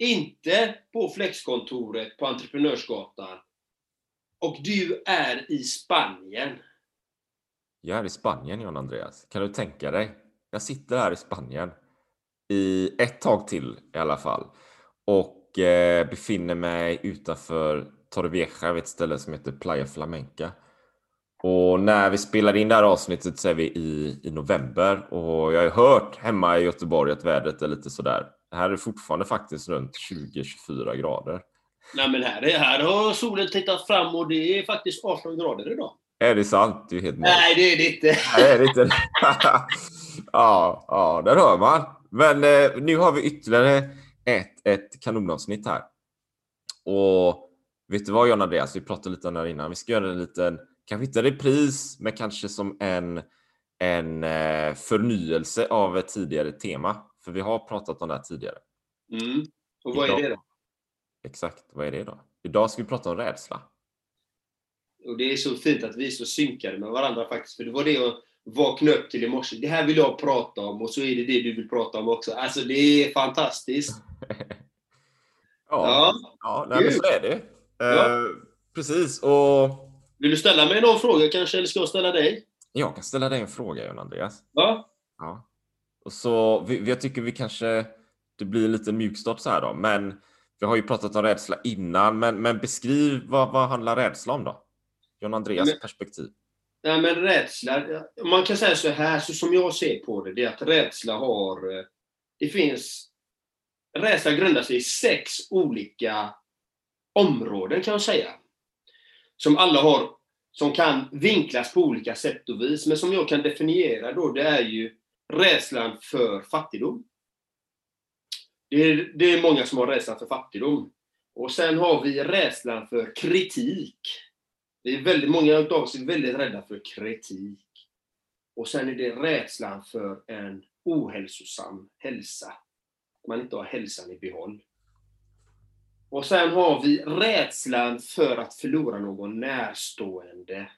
inte på Flexkontoret på Entreprenörsgatan. Och du är i Spanien. Jag är i Spanien, John Andreas. Kan du tänka dig? Jag sitter här i Spanien i ett tag till i alla fall och eh, befinner mig utanför Torrevieja vid ett ställe som heter Playa Flamenca. Och när vi spelar in det här avsnittet så är vi i, i november och jag har hört hemma i Göteborg att vädret är lite sådär. Här är det fortfarande faktiskt runt 20-24 grader. Nej men här, är, här har solen tittat fram och det är faktiskt 18 grader idag. Är det sant? Det är helt mörkt. Nej, det är det inte. Nej, det är inte. ja, ja, där hör man. Men eh, nu har vi ytterligare ett, ett kanonavsnitt här. Och vet du vad John Andreas, vi pratade lite om det här innan. Vi ska göra en liten, kanske inte repris, men kanske som en, en eh, förnyelse av ett tidigare tema. För vi har pratat om det här tidigare. Mm. Och vad är det då? Exakt, vad är det då? Idag ska vi prata om rädsla. Och det är så fint att vi är så synkade med varandra faktiskt. För det var det jag vaknade upp till i morse. Det här vill jag prata om och så är det det du vill prata om också. Alltså det är fantastiskt. ja, ja nej, men så är det. Ja. Eh, precis, och Vill du ställa mig någon fråga kanske, eller ska jag ställa dig? jag kan ställa dig en fråga John Andreas. Ja? Ja. Och så, vi, jag tycker vi kanske, det blir lite mjukstart så här då, men vi har ju pratat om rädsla innan, men, men beskriv vad, vad handlar rädsla om då? John Andreas Men- perspektiv. Nej, men rädsla. Man kan säga så här, så som jag ser på det, det är att rädsla har... eh, Det finns... Rädsla grundar sig i sex olika områden kan jag säga. Som alla har, som kan vinklas på olika sätt och vis. Men som jag kan definiera då, det är ju rädslan för fattigdom. Det är, det är många som har rädslan för fattigdom. Och sen har vi rädslan för kritik. Det är väldigt många av oss är väldigt rädda för kritik. Och sen är det rädslan för en ohälsosam hälsa. Att man inte har hälsan i behåll. Och sen har vi rädslan för att förlora någon närstående.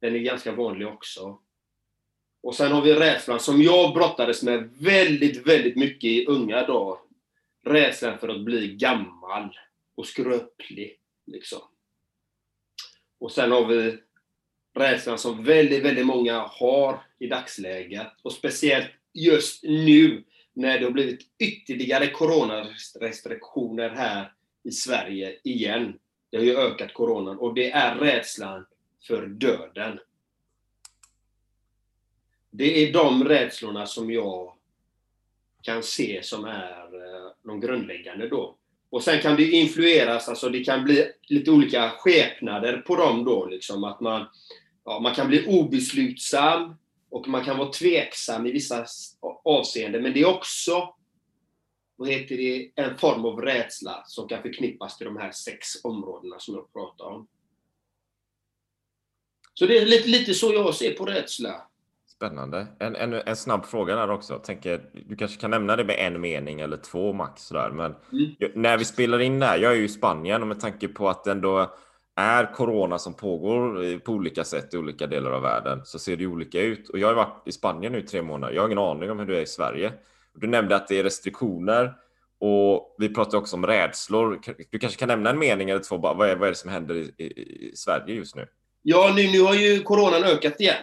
Den är ganska vanlig också. Och sen har vi rädslan som jag brottades med väldigt, väldigt mycket i unga dagar. Rädslan för att bli gammal och skröplig. Liksom. Och sen har vi rädslan som väldigt, väldigt många har i dagsläget. Och speciellt just nu när det har blivit ytterligare coronarestriktioner här i Sverige igen. Det har ju ökat coronan och det är rädslan för döden. Det är de rädslorna som jag kan se som är eh, de grundläggande då. Och sen kan det influeras, alltså det kan bli lite olika skepnader på dem då, liksom att man, ja, man kan bli obeslutsam och man kan vara tveksam i vissa avseenden, men det är också vad heter det, en form av rädsla som kan förknippas till de här sex områdena som jag pratar om. Så det är lite, lite så jag ser på rädsla. Spännande. En, en, en snabb fråga där också. Jag tänker, du kanske kan nämna det med en mening eller två max sådär, men Mm. när vi spelar in det här, jag är ju i Spanien och med tanke på att det ändå är corona som pågår på olika sätt i olika delar av världen så ser det olika ut. Och jag har varit i Spanien nu i tre månader. Jag har ingen aning om hur det är i Sverige. Du nämnde att det är restriktioner och vi pratar också om rädslor. Du kanske kan nämna en mening eller två, vad, är, vad är det som händer i, i, i Sverige just nu? Ja, nu, nu har ju coronan ökat igen.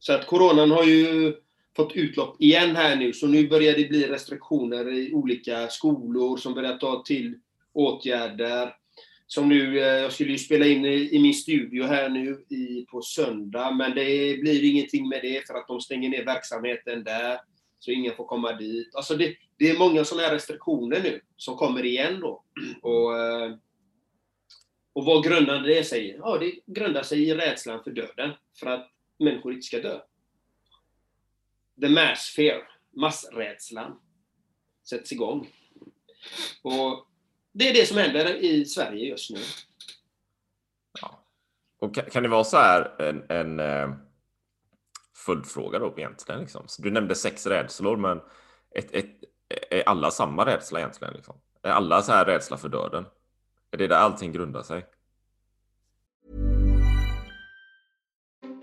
Så att coronan har ju fått utlopp igen här nu, så nu börjar det bli restriktioner i olika skolor som börjar ta till åtgärder. Som nu, eh, jag skulle ju spela in i, i min studio här nu i, på söndag, men det blir ingenting med det för att de stänger ner verksamheten där. Så ingen får komma dit. Alltså det, det är många sådana här restriktioner nu som kommer igen då. Och, eh, och vad grundar det sig i? Ja, det grundar sig i rädslan för döden. För att människor inte ska dö. The mass fear, massrädslan, sätts igång. Och det är det som händer i Sverige just nu. Och kan, kan det vara så här en, en eh, följdfråga då egentligen? Liksom? Så du nämnde sex rädslor, men ett, ett, är alla samma rädsla egentligen? Liksom? Är alla så här rädsla för döden? Är det där allting grundar sig?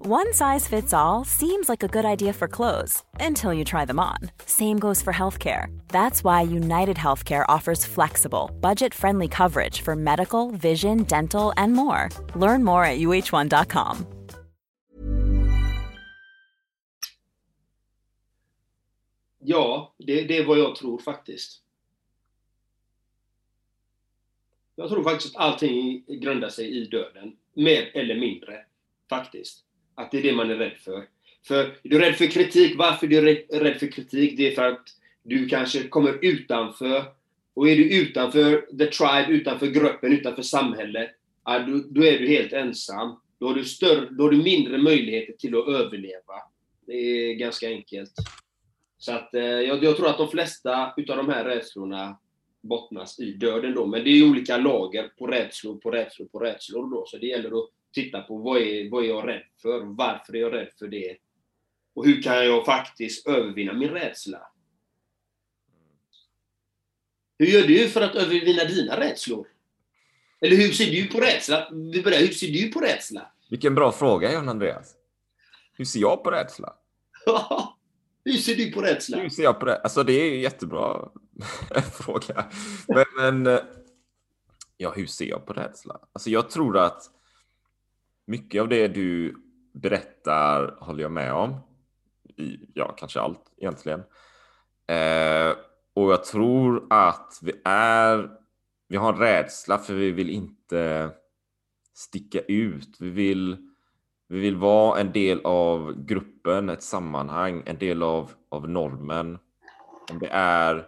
One size fits all seems like a good idea for clothes until you try them on. Same goes for healthcare. That's why United Healthcare offers flexible, budget friendly coverage for medical, vision, dental, and more. Learn more at uh1.com. Ja, det, det är vad jag tror faktiskt. Jag tror faktiskt att allting grundar sig i döden. Mer eller mindre. Faktiskt. Att det är det man är rädd för. För är du rädd för kritik, varför är du rädd- rädd för kritik? Det är för att du kanske kommer utanför. Och är du utanför the tribe, utanför gruppen, utanför samhället, ja, då, då är du helt ensam. Då har du, större, då har du mindre möjligheter till att överleva. Det är ganska enkelt. Så att eh, jag, jag tror att de flesta utav de här rädslorna bottnas i döden då. Men det är ju olika lager på rädslor, på rädslor, på rädslor då. Så det gäller att titta på vad är, vad är jag rädd för? Varför är jag rädd för det? Och hur kan jag faktiskt övervinna min rädsla? Hur gör du för att övervinna dina rädslor? Eller hur ser du på rädsla? Vi börjar, hur ser du på rädsla? Vilken bra fråga, John Andreas. Hur ser jag på rädsla? hur ser du på rädsla? Hur ser jag på det? Alltså det är en jättebra fråga. Men, men eh, ja, hur ser jag på rädsla? Alltså jag tror att mycket av det du berättar håller jag med om. I, ja, kanske allt egentligen. Eh, och jag tror att vi är, vi har en rädsla för vi vill inte sticka ut. Vi vill, vi vill vara en del av gruppen, ett sammanhang, en del av, av normen. Om det är,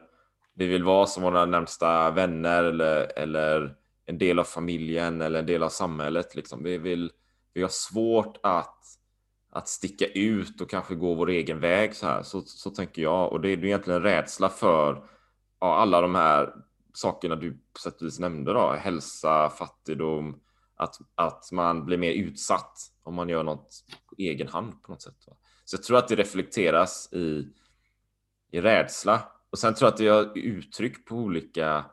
vi vill vara som våra närmsta vänner eller, eller en del av familjen eller en del av samhället. Liksom. Vi, vill, vi har svårt att, att sticka ut och kanske gå vår egen väg så här. Så, så tänker jag. Och det är egentligen rädsla för ja, alla de här sakerna du på sätt och vis nämnde då. Hälsa, fattigdom, att, att man blir mer utsatt om man gör något på egen hand på något sätt. Va? Så jag tror att det reflekteras i, i rädsla. Och sen tror jag att det gör uttryck på olika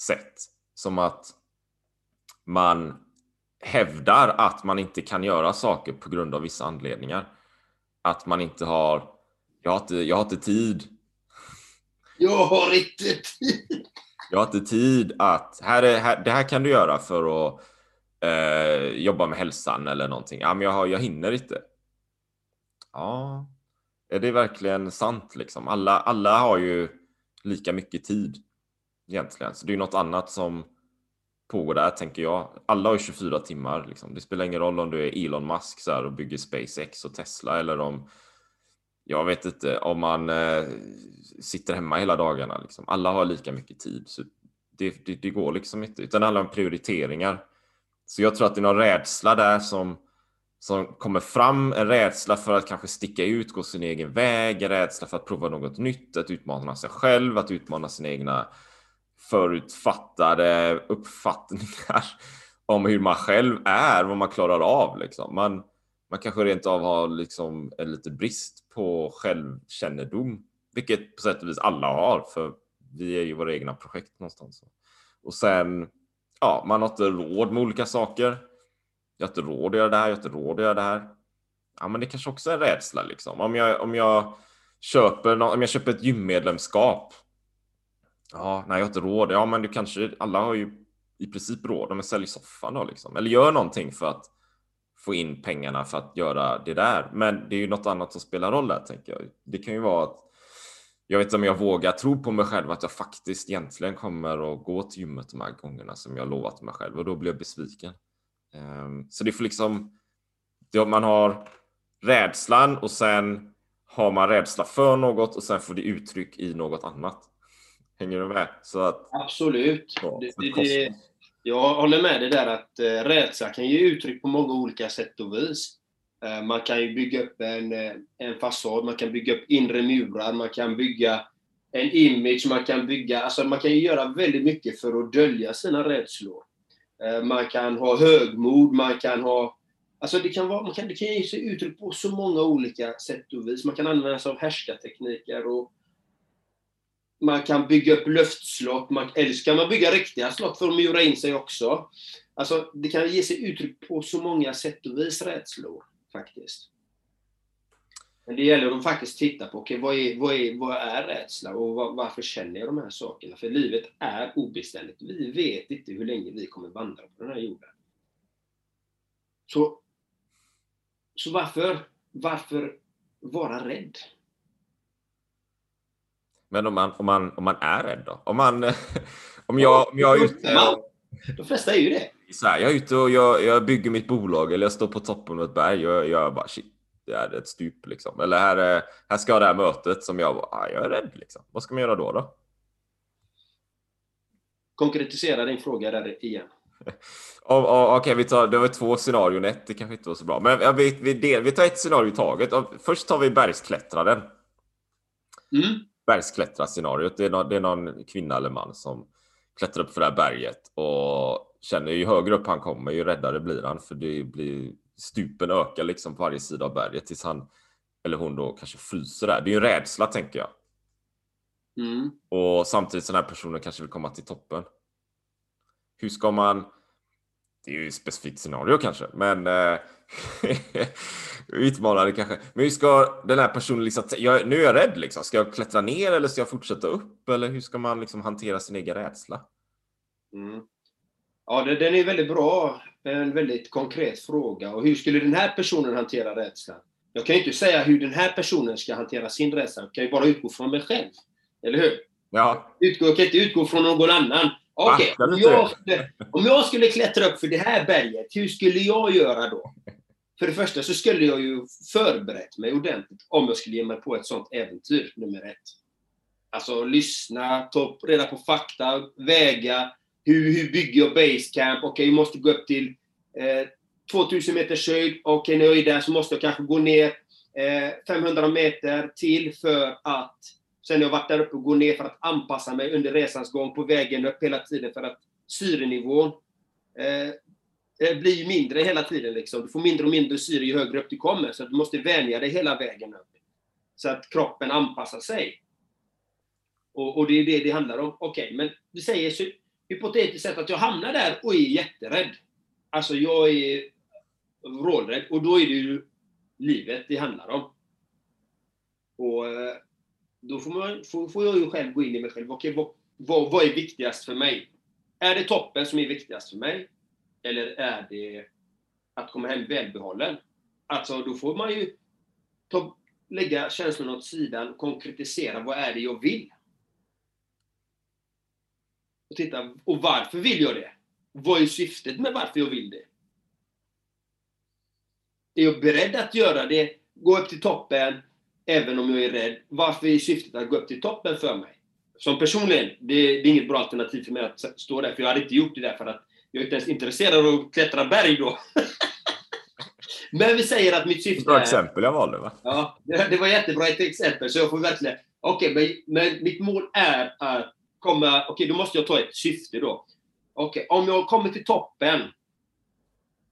sätt. Som att man hävdar att man inte kan göra saker på grund av vissa anledningar. Att man inte har, jag har inte, jag har inte tid. Jag har inte tid. Jag har inte tid att, här är, här, det här kan du göra för att eh, jobba med hälsan eller någonting. Ja, men jag, har, jag hinner inte. Ja, är det verkligen sant liksom? Alla, alla har ju lika mycket tid egentligen, så det är något annat som pågår där tänker jag. Alla har 24 timmar liksom. Det spelar ingen roll om du är Elon Musk så här, och bygger SpaceX och Tesla eller om jag vet inte om man eh, sitter hemma hela dagarna. Liksom. Alla har lika mycket tid. Så det, det, det går liksom inte. Utan det handlar om prioriteringar. Så jag tror att det är någon rädsla där som, som kommer fram. En rädsla för att kanske sticka ut, gå sin egen väg. En rädsla för att prova något nytt, att utmana sig själv, att utmana sina egna förutfattade uppfattningar om hur man själv är, vad man klarar av. Liksom. Man, man kanske rent av har liksom en lite brist på självkännedom, vilket på sätt och vis alla har, för vi är ju våra egna projekt någonstans. Och sen, ja, man har inte råd med olika saker. Jag har inte råd att göra det här, jag har inte råd att göra det här. Ja, men det kanske också är en rädsla liksom. Om jag, om jag köper, om jag köper ett gymmedlemskap. Ja, nej, jag har inte råd. Ja, men du kanske, alla har ju i princip råd. Men sälj soffan då liksom. Eller gör någonting för att få in pengarna för att göra det där. Men det är ju något annat som spelar roll där, tänker jag. Det kan ju vara att jag vet inte om jag vågar tro på mig själv att jag faktiskt egentligen kommer att gå till gymmet de här gångerna som jag lovat mig själv och då blir jag besviken. Ehm, så det får liksom, det- man har rädslan och sen har man rädsla för något och sen får det uttryck i något annat. Hänger du med? Så att, Absolut. Ja, Det, det, jag håller med dig där att eh, rädsla kan ge uttryck på många olika sätt och vis. Eh, man kan ju bygga upp en, eh, en fasad, man kan bygga upp inre murar, man kan bygga en image, man kan bygga, alltså man kan ju göra väldigt mycket för att dölja sina rädslor. Eh, man kan ha högmod, man kan ha Alltså det kan, vara, man kan, det kan ge sig uttryck på så många olika sätt och vis. Man kan använda sig av härskartekniker och man kan bygga upp luftslott, man, eller så kan man bygga riktiga slott för att mura in sig också. Alltså, det kan ge sig uttryck på så många sätt och vis, rädslor, faktiskt. Men det gäller att faktiskt titta på, okay, vad, är, vad, är, vad är rädsla och var, varför känner jag de här sakerna? För livet är obeständigt. Vi vet inte hur länge vi kommer vandra på den här jorden. Så, så varför, varför vara rädd? Men om man, om, man, om man är rädd då? Om, man, om, jag, om jag är ute och, De flesta är ju det. så här, jag är ute och jag, jag bygger mitt bolag eller jag står på toppen av ett berg och jag, jag bara shit, det är ett stup liksom. Eller här, är- här ska det här mötet som jag bara, ah, jag är rädd liksom. Vad ska man göra då? då? Konkretisera din fråga där igen. Och, och, Okej, vi tar, det var två scenarion, ett det kanske inte var så bra. Men jag vet, vi, del, vi tar ett scenario i taget. Först tar vi bergsklättraren. Mm. Bergsklättrarscenariot. Det är, någon, det är någon kvinna eller man som klättrar upp för det här berget och känner ju högre upp han kommer ju räddare blir han för det blir stupen ökar liksom på varje sida av berget tills han eller hon då kanske fryser där. Det är ju en rädsla tänker jag. Mm. Och samtidigt så den här personen kanske vill komma till toppen. Hur ska man... Det är ju ett specifikt scenario kanske, men... Utmanande kanske. Men hur ska den här personen liksom... Jag, nu är jag rädd liksom. Ska jag klättra ner eller ska jag fortsätta upp? Eller hur ska man liksom hantera sin egen rädsla? Mm. Ja, det, den är väldigt bra. En väldigt konkret fråga. Och hur skulle den här personen hantera rädslan? Jag kan ju inte säga hur den här personen ska hantera sin rädsla. Jag kan ju bara utgå från mig själv. Eller hur? Ja, Utgå, jag kan inte utgå från någon annan. Okej, du om, jag skulle- om jag skulle klättra upp för det här berget, hur skulle jag göra då? För det första så skulle jag ju förberett mig ordentligt om jag skulle ge mig på ett sånt äventyr, nummer ett. Alltså lyssna, ta reda på fakta, väga. Hur, hur bygger jag basecamp? Okej, jag måste gå upp till eh, 2000 meters höjd. Okej, när jag är där så måste jag kanske gå ner eh, 500 meter till för att Sen har jag varit där uppe och gå ner för att anpassa mig under resans gång på vägen upp hela tiden för att syrenivån eh, Eh, blir ju mindre hela tiden. Liksom. Du får mindre och mindre syre ju högre upp du kommer, så att du måste vänja dig hela vägen upp. Så att kroppen anpassar sig. Och, och det är det det handlar om. Okej, men vi säger så, hypotetiskt sett att jag hamnar där och är jätterädd. Alltså jag är vrålrädd, och då är det ju livet det handlar om. Och eh, då får, man, får, får jag ju själv gå in i mig själv. Okej, vad, vad, vad är viktigast för mig? Är det toppen som är viktigast för mig? Eller är det att komma hem välbehållen? Alltså, då får man ju ta, lägga känslorna åt sidan, konkretisera vad är det jag vill? Och titta, och varför vill jag det? Vad är syftet med varför jag vill det? Är jag beredd att göra det? Gå upp till toppen, även om jag är rädd. Varför är syftet att gå upp till toppen för mig? Som personligen, det, det är inget bra alternativ för mig att stå där, för jag hade inte gjort det där för att jag är inte ens intresserad av att klättra berg då. Men vi säger att mitt syfte bra exempel jag valde va? Ja, det, var jättebra ett exempel, så jag får verkligen... Okej, men, men mitt mål är att komma... Okej, då måste jag ta ett syfte då. Okej, om jag kommer till toppen,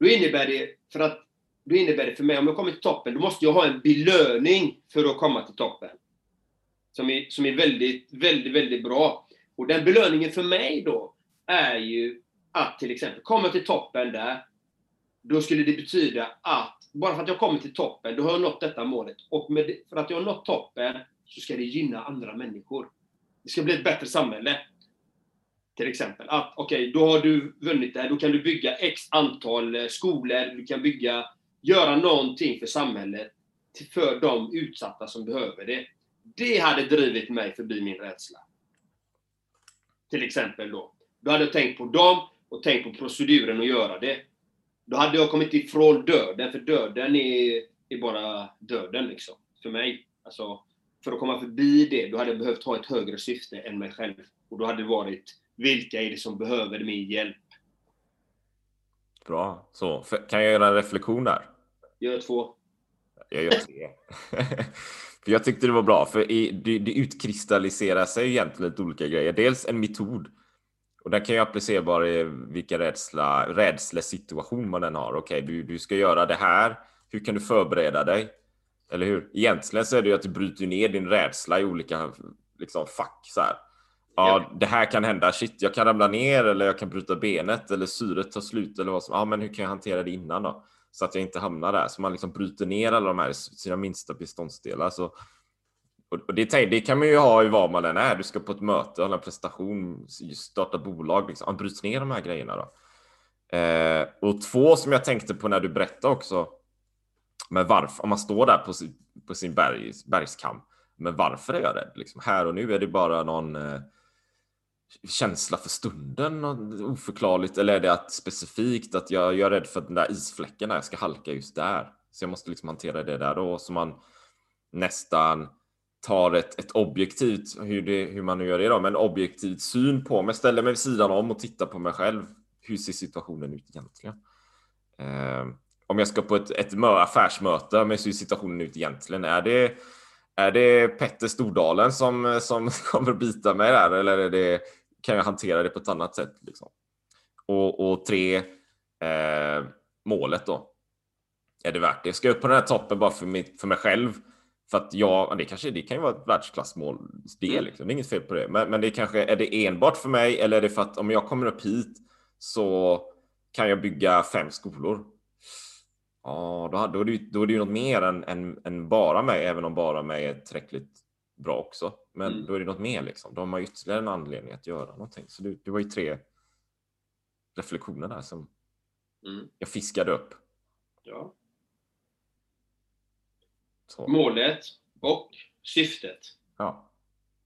då innebär det, för att, då innebär det för mig, om jag kommer till toppen, då måste jag ha en belöning för att komma till toppen. Som är, som är väldigt, väldigt, väldigt bra. Och den belöningen för mig då är ju att till exempel kommer till toppen där. Då skulle det betyda att bara för att jag kommer till toppen, då har jag nått detta målet. Och med, för att jag har nått toppen så ska det gynna andra människor. Det ska bli ett bättre samhälle. Till exempel. Att okej, okay, då har du vunnit det här. Då kan du bygga x antal eh, skolor. Du kan bygga, göra någonting för samhället. För de utsatta som behöver det. Det hade drivit mig förbi min rädsla. Till exempel då. Då hade jag tänkt på dem och tänkt på proceduren att göra det. Då hade jag kommit ifrån döden, för döden är, är bara döden liksom. För mig. Alltså, för att komma förbi det, då hade jag behövt ha ett högre syfte än mig själv. Och då hade det varit, vilka är det som behöver min hjälp? Bra. Så, kan jag göra en reflektion där? Gör två. Jag gör tre. för jag tyckte det var bra, för det, det utkristalliserar sig egentligen lite olika grejer. Dels en metod. Och den kan ju applicerbar i vilka rädsla, rädslesituation man än har. Okej, okay, du, du ska göra det här. Hur kan du förbereda dig? Eller hur? Egentligen så är det ju att du bryter ner din rädsla i olika liksom, fack. Så här. Ja, det här kan hända. Shit, jag kan ramla ner eller jag kan bryta benet eller syret tar slut eller vad som. Ja, men hur kan jag hantera det innan då? Så att jag inte hamnar där. Så man liksom bryter ner alla de här sina minsta beståndsdelar. Så, och det, det kan man ju ha i vad man än är. Du ska på ett möte, hålla en prestation, starta bolag. Liksom. Bryt ner de här grejerna då. Eh, och två som jag tänkte på när du berättade också men varför, om man står där på sin, på sin berg, bergskam, men varför är jag rädd? Liksom, här och nu är det bara någon eh, känsla för stunden, oförklarligt, eller är det att specifikt att jag, jag är rädd för att den där isfläcken, jag ska halka just där. Så jag måste liksom hantera det där då, så man nästan tar ett, ett objektivt, hur, det, hur man nu gör det då, men objektivt syn på mig, ställer mig vid sidan om och tittar på mig själv. Hur ser situationen ut egentligen? Eh, om jag ska på ett, ett affärsmöte, men hur ser situationen ut egentligen? Är det, är det Petter Stordalen som, som kommer att bita mig där eller är det, kan jag hantera det på ett annat sätt? Liksom? Och, och tre, eh, målet då. Är det värt det? Ska jag upp på den här toppen bara för, mitt, för mig själv? För att jag, det, kanske, det kan ju vara ett världsklassmål, det, mm. liksom. det är inget fel på det. Men, men det kanske, är det enbart för mig eller är det för att om jag kommer upp hit så kan jag bygga fem skolor Ja, då, då, är det, då är det ju något mer än, än, än bara mig, även om bara mig är tillräckligt bra också. Men mm. då är det något mer liksom. Då har man ytterligare en anledning att göra någonting. Så det, det var ju tre reflektioner där som mm. jag fiskade upp. Ja. Så. Målet och syftet. Ja.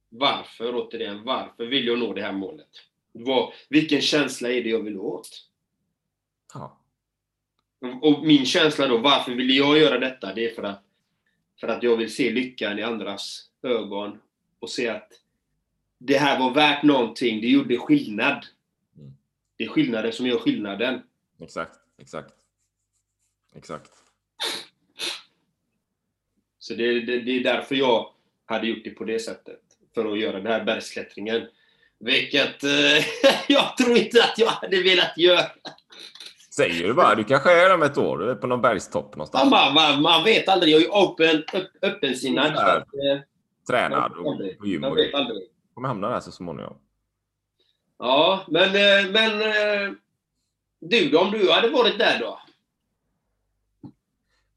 Varför, återigen, varför vill jag nå det här målet? Vad, vilken känsla är det jag vill åt? Ja. Och min känsla då, varför vill jag göra detta? Det är för att, för att jag vill se lyckan i andras ögon och se att det här var värt någonting, det gjorde skillnad. Mm. Det är skillnaden som gör skillnaden. Exakt, exakt. Exakt. Så det, det, det, är därför jag hade gjort det på det sättet. För att göra den här bergsklättringen. Vilket eh, jag tror inte att jag hade velat göra. Säger du bara. Du kanske är om ett år. Du är på någon bergstopp någonstans. Man, man, man vet aldrig. Jag är ju open, öppensinnad. Äh, tränad och på gym. Man vet aldrig. kommer hamna där så småningom. Ja, men, eh, men eh, du då? Om du hade varit där då?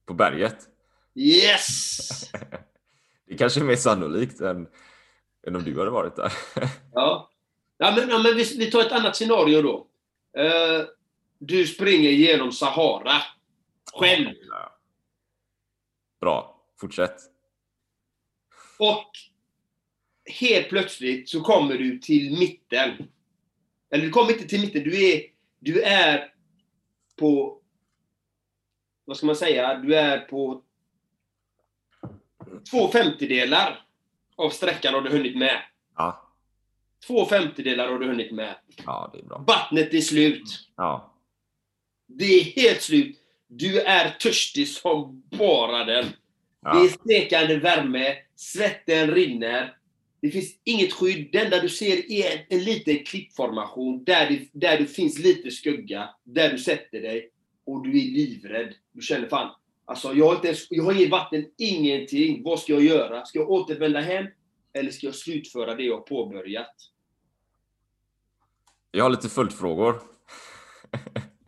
På berget? Yes! det kanske är mer sannolikt än, än om du hade varit där. ja. Ja, men, ja, men vi, vi tar ett annat scenario då. Uh, du springer genom Sahara. Själv. Bra. Fortsätt. Och helt plötsligt så kommer du till mitten. Eller du kommer inte till mitten. Du är, du är på... Vad ska man säga? Du är på två femtedelar av sträckan har du hunnit med. Ja. Två femtedelar har du hunnit med. Ja, det är bra. Vattnet är slut. Ja. Det är helt slut. Du är törstig som bara den. Ja. Det är stekande värme, svetten rinner. Det finns inget skydd. Det enda du ser är en, liten klippformation där det, där det finns lite skugga. Där du sätter dig. Och du är livrädd. Du känner fan, alltså jag har, inte ens, jag har inget vatten, ingenting. Vad ska jag göra? Ska jag återvända hem? Eller ska jag slutföra det jag påbörjat? Jag har lite följdfrågor.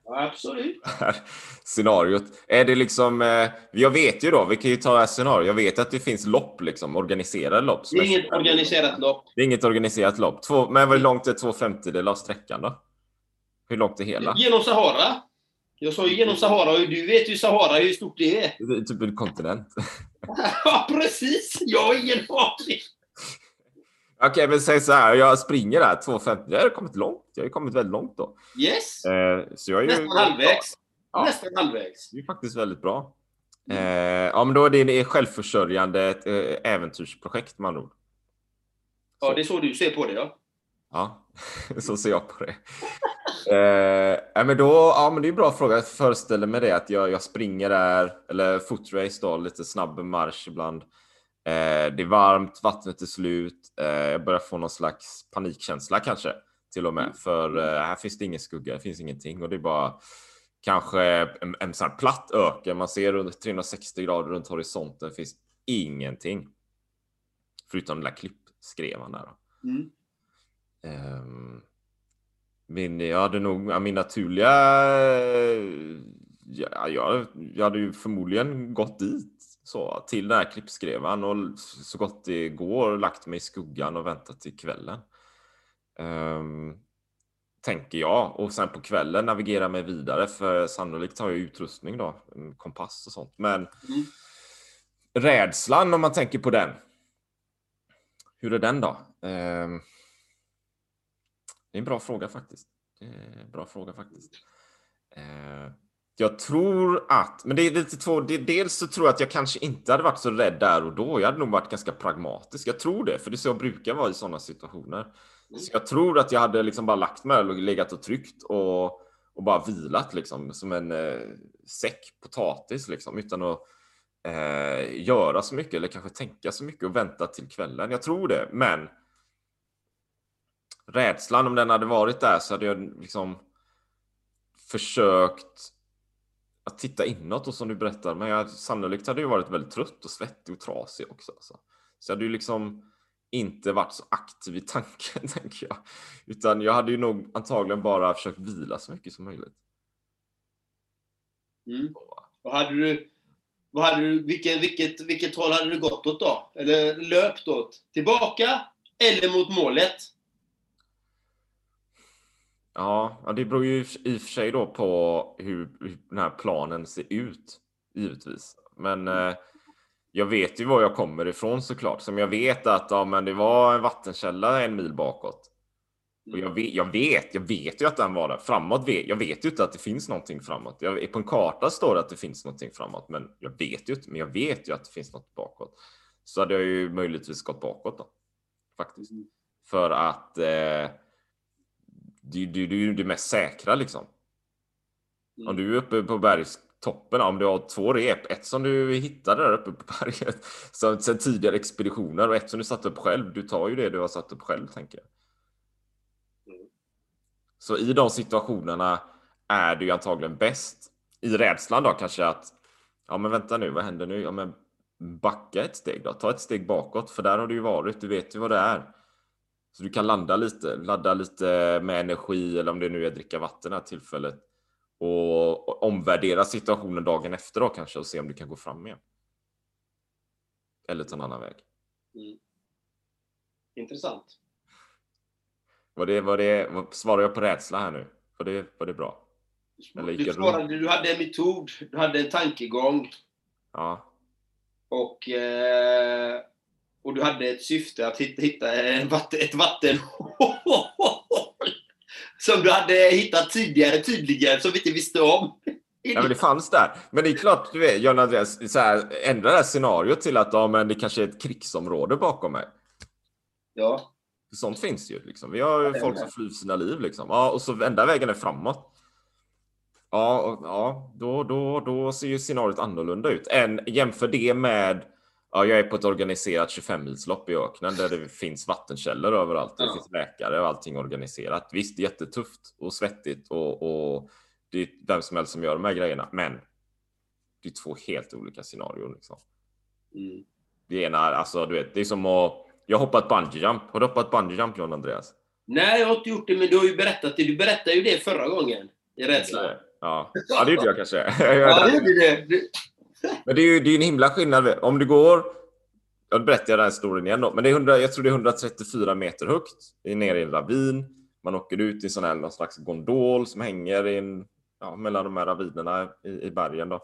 Absolut. scenariot. Är det liksom, eh, jag vet ju då, vi kan ju ta det här scenariot. Jag vet att det finns lopp, liksom, organiserade lopp. Det är inget organiserat lopp. Det är inget organiserat lopp. Två, men hur långt är två femtedelar av sträckan då? Hur långt är hela? Genom Sahara. Jag sa ju genom Sahara och du vet ju Sahara hur stort det är. Det är typ en kontinent. Ja, precis! Jag har ingen aning. Okej, men säg så här. Jag springer där 2.50. Jag har kommit långt. Jag har kommit väldigt långt då. Yes! Eh, så jag är ju Nästan halvvägs. Ja. Nästan halvvägs. Det är faktiskt väldigt bra. Eh, ja, men då är det självförsörjande ett, eh, äventyrsprojekt med andra ord. Ja, det är så du ser på det, ja. Ja, så ser jag på det. Eh, men då, ja, men det är en bra fråga. Jag föreställer mig det att jag, jag springer där, eller footrace då, lite snabb marsch ibland. Eh, det är varmt, vattnet är slut. Eh, jag börjar få någon slags panikkänsla kanske till och med. För eh, här finns det ingen skugga, det finns ingenting och det är bara kanske en, en sån här platt öken. Man ser runt 360 grader runt horisonten. Finns ingenting. Förutom den där klippskrevan där. Mm. Ehm, min, jag hade nog, ja, min naturliga, ja, jag, jag hade ju förmodligen gått dit så till den här klippskrevan och så gott det går lagt mig i skuggan och väntat till kvällen. Ehm, tänker jag och sen på kvällen navigera mig vidare för sannolikt har jag utrustning då, en kompass och sånt. Men Mm. rädslan om man tänker på den. Hur är den då? Ehm, det är en bra fråga faktiskt. Bra fråga faktiskt. Eh, jag tror att, men det är lite två, det, dels så tror jag att jag kanske inte hade varit så rädd där och då. Jag hade nog varit ganska pragmatisk. Jag tror det, för det är så jag brukar vara i sådana situationer. Så jag tror att jag hade liksom bara lagt mig och legat och tryckt och, och bara vilat liksom som en eh, säck potatis liksom utan att eh, göra så mycket eller kanske tänka så mycket och vänta till kvällen. Jag tror det, men rädslan om den hade varit där så hade jag liksom försökt att titta inåt och som du berättar, men jag sannolikt hade jag varit väldigt trött och svettig och trasig också. Alltså. Så jag hade ju liksom inte varit så aktiv i tanken, tänker jag. Utan jag hade ju nog antagligen bara försökt vila så mycket som möjligt. Mm. Vad hade du, vad hade du, vilken, vilket, vilket håll hade du gått åt då? Eller löpt åt? Tillbaka eller mot målet? Ja, det beror ju i och för sig då på hur, hur den här planen ser ut, givetvis. Men eh, jag vet ju var jag kommer ifrån såklart. Som jag vet att ja, men det var en vattenkälla en mil bakåt. Och jag vet, jag vet, jag vet ju att den var där. Framåt vet jag vet ju inte att det finns någonting framåt. Jag, på en karta står det att det finns någonting framåt, men jag vet ju inte. Men jag vet ju att det finns något bakåt. Så hade jag ju möjligtvis gått bakåt då. Faktiskt. För att eh, det, det, det är ju det mest säkra liksom. Om du är uppe på bergstoppen, om du har två rep, ett som du hittade där uppe på berget sen, sen tidigare expeditioner och ett som du satt upp själv. Du tar ju det du har satt upp själv, tänker jag. Så i de situationerna är det ju antagligen bäst i rädslan då kanske att ja, men vänta nu, vad händer nu? Ja, men backa ett steg då, ta ett steg bakåt, för där har du ju varit. Du vet ju vad det är. Så du kan landa lite, ladda lite med energi eller om det nu är dricka vatten här tillfället och, omvärdera situationen dagen efter då kanske och se om du kan gå fram igen. Eller ta en annan väg. Mm. Intressant. Var det, var det, var, svarar jag på rädsla här nu? Var det, var det bra? Eller Du, svarade, du hade en metod, du hade en tankegång Ja. och, eh, och du hade ett syfte att hitta, hitta en vatten, ett vattenhål som du hade hittat tidigare tydligen, som vi inte visste om. Ja, men det fanns där. Men det är klart, du vet, John Andreas, så här, ändra det här scenariot till att ja, men det kanske är ett krigsområde bakom mig. Ja. Sånt finns ju. Liksom. Vi har är folk som flyr sina liv. Liksom. Ja, och så enda vägen är framåt. Ja, och, ja då, då, då ser ju scenariot annorlunda ut. Än, jämför det med Ja, jag är på ett organiserat 25-milslopp i öknen där det finns vattenkällor överallt. Det Ja. finns läkare och allting organiserat. Visst, jättetufft och svettigt och, och det är vem som helst som gör de här grejerna. Men det är två helt olika scenarion. Liksom. Mm. Det ena, alltså du vet, det är som att... Jag har hoppat bungee jump. Har du hoppat bungee jump John Andreas? Nej, jag har inte gjort det, men du har ju berättat det. Du berättade ju det förra gången i rädsla. Ja, ja det gjorde jag kanske. Ja, det gjorde det. Men det är ju det är en himla skillnad. Om du går... Jag berättar jag den här historien igen då. Men det är 100, jag tror det är 134 meter högt. Det är nere i en ravin. Man åker ut i sån här någon slags gondol som hänger i en, ja, mellan de här ravinerna i, i bergen. Då.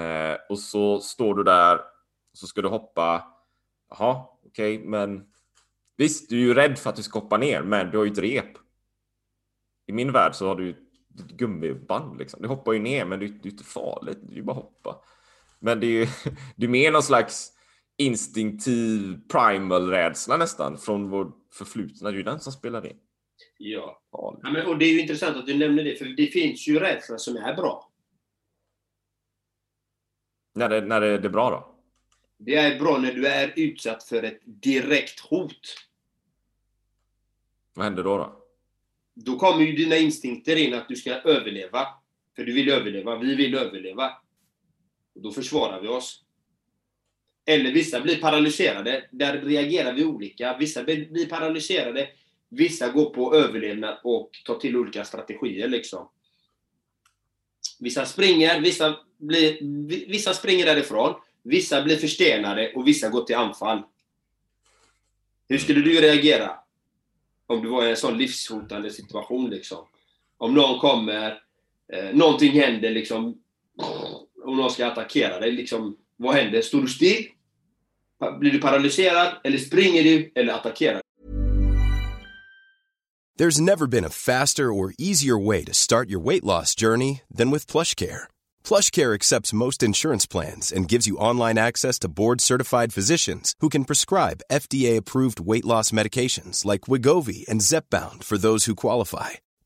Eh, och så står du där och så ska du hoppa. Jaha, okej, men visst, du är ju rädd för att du ska hoppa ner, men du har ju ett rep. I min värld så har du ju ett gummiband liksom. Du hoppar ju ner, men det är ju inte farligt. Det är ju bara att hoppa. Men det är ju det är mer någon slags instinktiv primal-rädsla nästan från vår förflutna. Det är ju den som spelar in. Ja. Ja men, och det är ju intressant att du nämner det, för det finns ju rädsla som är bra. När, det, när det, det är bra då? Det är bra när du är utsatt för ett direkt hot. Vad händer då? då? Då kommer ju dina instinkter in att du ska överleva. För du vill överleva, vi vill överleva. Och då försvarar vi oss. Eller vissa blir paralyserade. Där reagerar vi olika. Vissa blir paralyserade. Vissa går på överlevnad och tar till olika strategier liksom. Vissa springer, vissa, blir, vissa springer därifrån. Vissa blir förstenade och vissa går till anfall. Hur skulle du reagera? Om du var i en sån livshotande situation liksom. Om någon kommer, eh, någonting händer liksom. Och någon ska attackera dig liksom. Vad händer? Står du still? Blir du paralyserad? Eller springer du? Eller attackerar There's never been a faster or easier way to start your weight loss journey than with PlushCare. PlushCare accepts most insurance plans and gives you online access to board-certified physicians who can prescribe FDA-approved weight loss medications like Wigovi and Zepbound for those who qualify.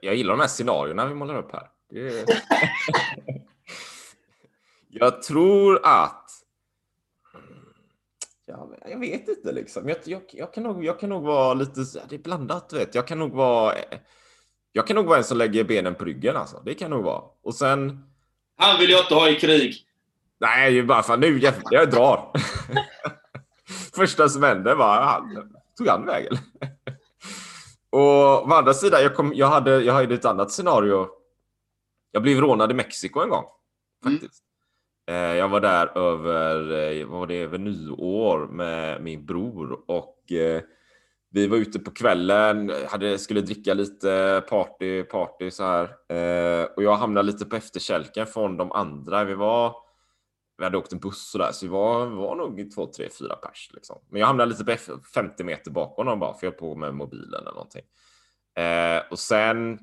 Jag gillar de här scenarierna vi målar upp här. Det är... jag tror att... Ja, jag vet inte liksom. Jag, jag, jag, kan nog, jag kan nog vara lite... Det är blandat, du vet. Jag kan nog vara... Jag kan nog vara en som lägger benen på ryggen alltså. Det kan nog vara. Och sen... Han vill jag inte ha i krig. Nej, är bara fan nu jävlar, jag drar. Första som hände var han tog han vägen. Och å andra sidan, jag, kom, jag, hade, jag hade ett annat scenario. Jag blev rånad i Mexiko en gång. Faktiskt. Eh, Jag var där över, eh, var det, över nyår med min bror och eh, vi var ute på kvällen, hade, skulle dricka lite, party, party så här. Och jag hamnade lite på efterkälken från de andra. Vi var, vi hade åkt en buss och där, så vi var, var nog två, tre, fyra pers. Liksom. Men jag hamnade lite på 50 meter bakom dem bara, för jag höll på med mobilen eller någonting. Eh, och sen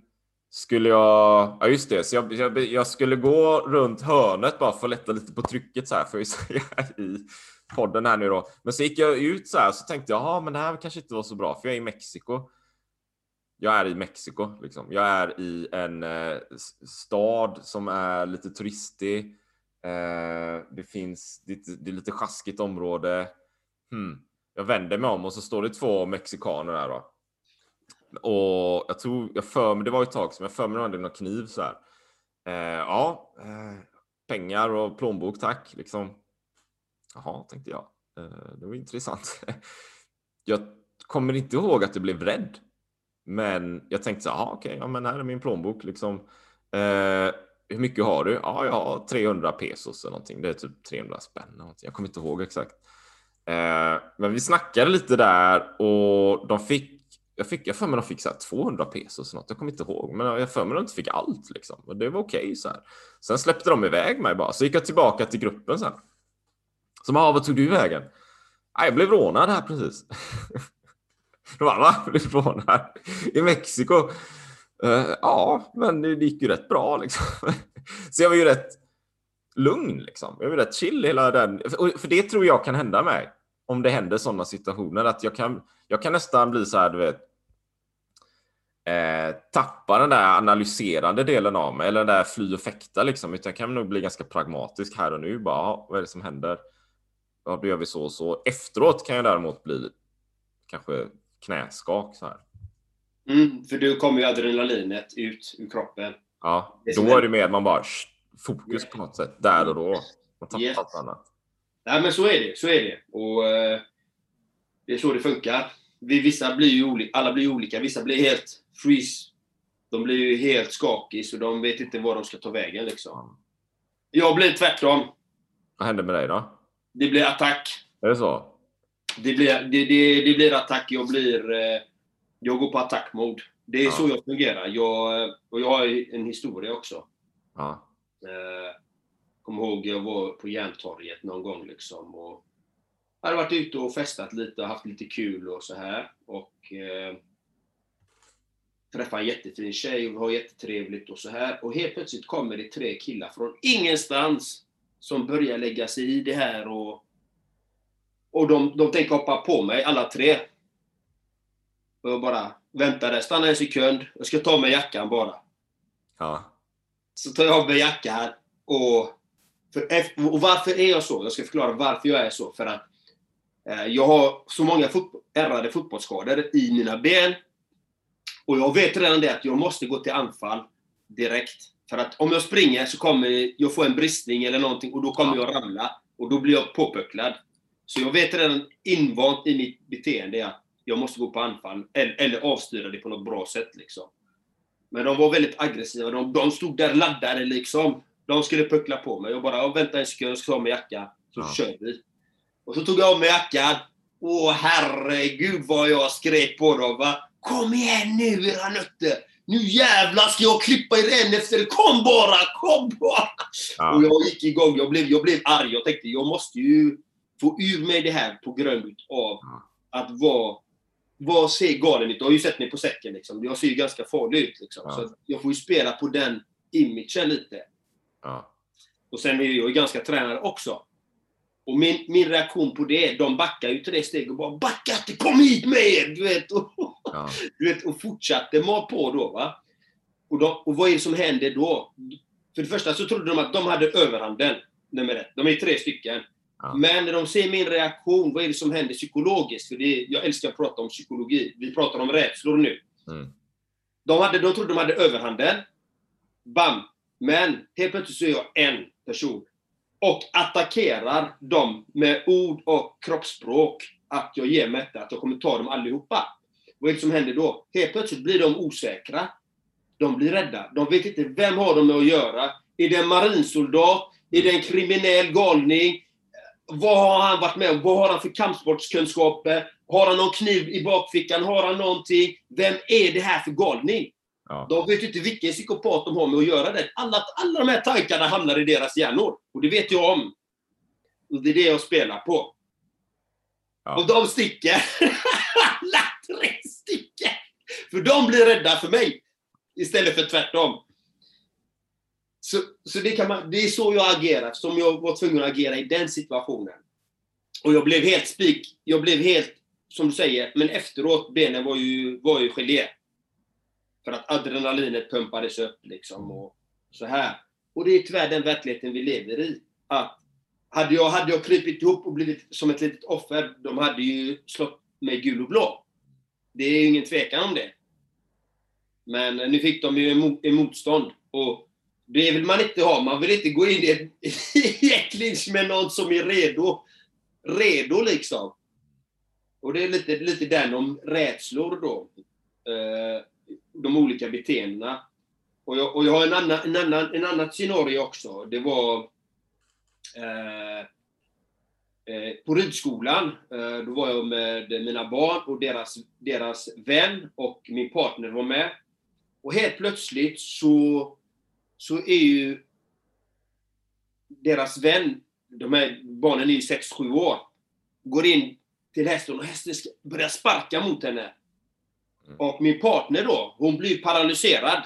skulle jag, ja just det, så jag, jag, jag skulle gå runt hörnet bara för att lätta lite på trycket så här, för att säga i podden här nu då. Men så gick jag ut så här, så tänkte jag, ja men det här kanske inte var så bra, för jag är i Mexiko. Jag är i Mexiko, liksom. Jag är i en eh, stad som är lite turistig. Eh, det finns, det, är lite sjaskigt område. Hmm. Jag vänder mig om och så står det två mexikaner där då. Och jag tror, jag för mig, det var ett tag som jag för mig de hade någon kniv så här. Eh, ja, eh, pengar och plånbok tack, liksom. Jaha, tänkte jag. Eh, det var intressant. jag kommer inte ihåg att jag blev rädd. Men jag tänkte så här, okej, okej, ja men här är min plånbok liksom. Eh, hur mycket har du? Ja, jag har 300 pesos eller någonting. Det är typ 300 spänn. någonting. Jag kommer inte ihåg exakt. Eh, men vi snackade lite där och de fick jag fick jag för mig de fick så här 200 pesos eller något. Jag kommer inte ihåg, men jag för mig de inte fick allt liksom. Och det var okej så här. Sen släppte de iväg mig bara. Så gick jag tillbaka till gruppen sen. Så ja, ah, vad tog du vägen? Ah, jag blev rånad här precis. De bara, va? Blev rånad? I Mexiko? Eh, ja, men det gick ju rätt bra liksom. Så jag var ju rätt lugn liksom. Jag var rätt chill hela den. För det tror jag kan hända mig. Om det händer sådana situationer. Att jag kan, jag kan nästan bli så här, du vet. Eh, tappa den där analyserande delen av mig. Eller den där fly och fäkta liksom. Utan jag kan nog bli ganska pragmatisk här och nu. Bara, vad är det som händer? Ja, då gör vi så och så. Efteråt kan jag däremot bli kanske knäskak så här. Mm, för då kommer ju adrenalinet ut ur kroppen. Ja, Det då är det mer att man bara fokus på något sätt där och då. Man tappar Yes. allt annat. Nej, men så är det. Så är det. Och eh, det är så det funkar. Vi, vissa blir ju olika, alla blir ju olika. Vissa blir helt freeze. De blir ju helt skakis och de vet inte var de ska ta vägen liksom. Jag blir tvärtom. Vad händer med dig då? Det blir attack. Är det så? Det blir, det, det, det blir attack. Jag blir... Eh, jag går på attackmode. Det är Ja. så jag fungerar. Jag, och jag har en historia också. Ja. Eh, kommer ihåg jag var på Järntorget någon gång liksom. Och hade varit ute och festat lite och haft lite kul och så här. Och eh, träffade en jättefin tjej och vi har jättetrevligt och så här. Och helt plötsligt kommer det tre killar från ingenstans som börjar lägga sig i det här och och de, de tänker hoppa på mig, alla tre. Och jag bara väntar där, stanna en sekund. Jag ska ta med jackan bara. Ja. Så tar jag av mig jackan och... För, och varför är jag så? Jag ska förklara varför jag är så. För att eh, jag har så många fot ärrade fotbollsskador i mina ben. Och jag vet redan det att jag måste gå till anfall direkt. För att om jag springer så kommer jag få en bristning eller någonting och då kommer jag ramla. Och då blir jag påpucklad. Så jag vet redan invant i mitt beteende att jag måste gå på anfall. Eller, eller avstyra det på något bra sätt liksom. Men de var väldigt aggressiva. De, de stod där laddade liksom. De skulle puckla på mig. Jag bara, "Ja, vänta en sekund, jag ska av mig jackan. Så Ja. kör vi. Och så tog jag av mig jackan. Åh herregud vad jag skrek på dem va. Kom igen nu era nötter! Nu jävlar ska jag klippa er en efter Kom bara! Kom bara! Ja. Och jag gick igång. Jag blev, jag blev arg. Jag tänkte jag måste ju få ur mig det här på grund av att vara vad ser galen ut? Du har ju sett mig på säcken liksom. Jag ser ju ganska farlig ut liksom. Ja. Så jag får ju spela på den imagen lite. Ja. Och sen är jag ju ganska tränad också. Och min, min reaktion på det, de backar ju tre steg och bara backa inte, kom hit med er! Du vet, och, Ja. du vet, och fortsatte mal på då. Va? Och, de, och vad är det som händer då? För det första så trodde de att de hade överhanden. Nummer ett. De är tre stycken. Ja. Men när de ser min reaktion, vad är det som händer psykologiskt? För det, jag älskar att prata om psykologi. Vi pratar om rädslor nu. Mm. De, hade, de trodde de hade överhanden. Bam! Men helt plötsligt så är jag en person. Och attackerar dem med ord och kroppsspråk. Att jag ger mig detta, att jag kommer ta dem allihopa. Vad är det som händer då? Helt plötsligt blir de osäkra. De blir rädda. De vet inte vem har de med att göra. Är det en marinsoldat? Är det en kriminell galning? Vad har han varit med om? Vad har han för kampsportskunskaper? Har han någon kniv i bakfickan? Har han någonting? Vem är det här för galning? Ja. De vet inte vilken psykopat de har med att göra det. Alla, alla de här tankarna hamnar i deras hjärnor. Och det vet jag om. Och det är det jag spelar på. Ja. Och de sticker. Alla tre sticker! För de blir rädda för mig. Istället för tvärtom. Så, så det, kan man, det är så jag agerar. Som jag var tvungen att agera i den situationen. Och jag blev helt spik. Jag blev helt, som du säger, men efteråt, benen var ju, var ju gelé. För att adrenalinet pumpades upp liksom och så här. Och det är tyvärr den verkligheten vi lever i. Att hade jag, hade jag krypit ihop och blivit som ett litet offer, de hade ju slått mig gul och blå. Det är ju ingen tvekan om det. Men nu fick de ju emot, motstånd. Och det vill man inte ha. Man vill inte gå in i ett, i ett clinch med någon som är redo. Redo liksom. Och det är lite, lite den om rädslor då. Eh, de olika beteendena. Och jag, och jag har en annan, en annan, en annat scenario också. Det var eh, eh, på ridskolan. Eh, då var jag med mina barn och deras, deras vän och min partner var med. Och helt plötsligt så, så är ju deras vän, de här barnen är ju 6-7 år, går in till hästen och hästen ska börja sparka mot henne. Och min partner då, hon blir paralyserad.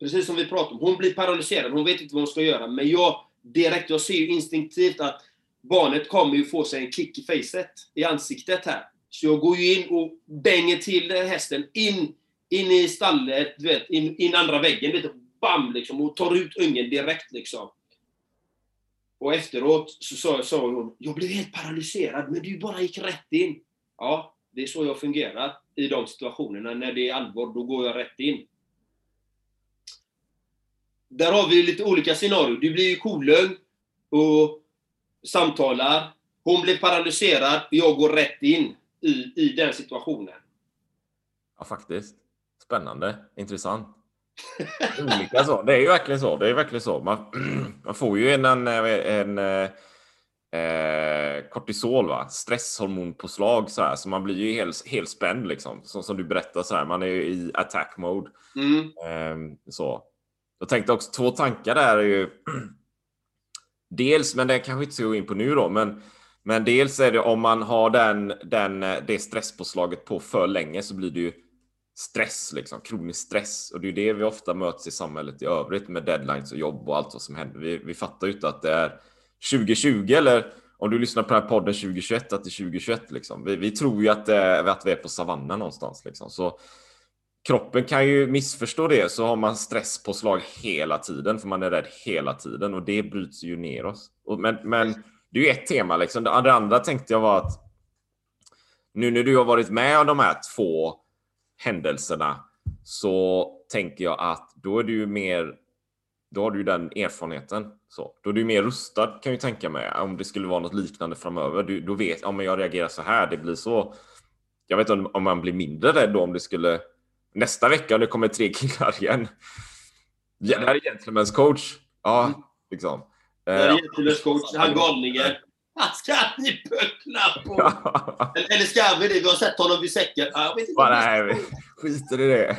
Precis som vi pratade om. Hon blir paralyserad, hon vet inte vad hon ska göra. Men jag direkt, jag ser ju instinktivt att barnet kommer ju få sig en kick i facet, i ansiktet här. Så jag går ju in och bänger till hästen in, in i stallet, du vet, in, in andra väggen, vet du, bam liksom, hon tar ut ungen direkt liksom. Och efteråt så sa, sa hon, jag blev helt paralyserad, men du bara gick rätt in. Ja, det är så jag fungerar i de situationerna. När det är allvar, då går jag rätt in. Där har vi lite olika scenarier. Du blir ju kolugn och samtalar. Hon blir paralyserad och jag går rätt in i, i den situationen. Ja, faktiskt. Spännande. Intressant. Olika så. Det är ju verkligen så. Det är verkligen så. Man, man får ju en, en, en eh, kortisol, va? stresshormonpåslag så här, så man blir ju helt, helt spänd liksom. Så, som du berättar så här, man är ju i attack mode. Mm. Eh, så. Jag tänkte också två tankar där är ju dels, men det kanske inte ska gå in på nu då, men men dels är det om man har den, den, det stresspåslaget på för länge så blir det ju stress, liksom, kronisk stress. Och det är det vi ofta möts i samhället i övrigt med deadlines och jobb och allt vad som händer. Vi, vi fattar ju inte att det är 2020 eller om du lyssnar på den här podden 2021 att det är 2021 liksom. Vi, vi tror ju att, det, att vi är på savannen någonstans liksom. Så kroppen kan ju missförstå det så har man stresspåslag hela tiden för man är rädd hela tiden och det bryts ju ner oss. Och, men, men det är ju ett tema liksom. Det andra tänkte jag var att nu när du har varit med om de här två händelserna så tänker jag att då är du ju mer då har du ju den erfarenheten. Så, då är du mer rustad kan jag tänka mig. Om det skulle vara något liknande framöver. Du, då vet om jag reagerar så här. Det blir så. Jag vet inte om man blir mindre rädd då om det skulle nästa vecka om det kommer tre killar igen. Ja, det här är gentlemen's coach. Ja, Mm. liksom. Det är Gentlemen's coach, han galningen. Han ska ni pöckla på! Eller, eller ska vi det? Vi har sett honom vid säcken. Ja, Jag vet inte. Nej, vi skiter i det.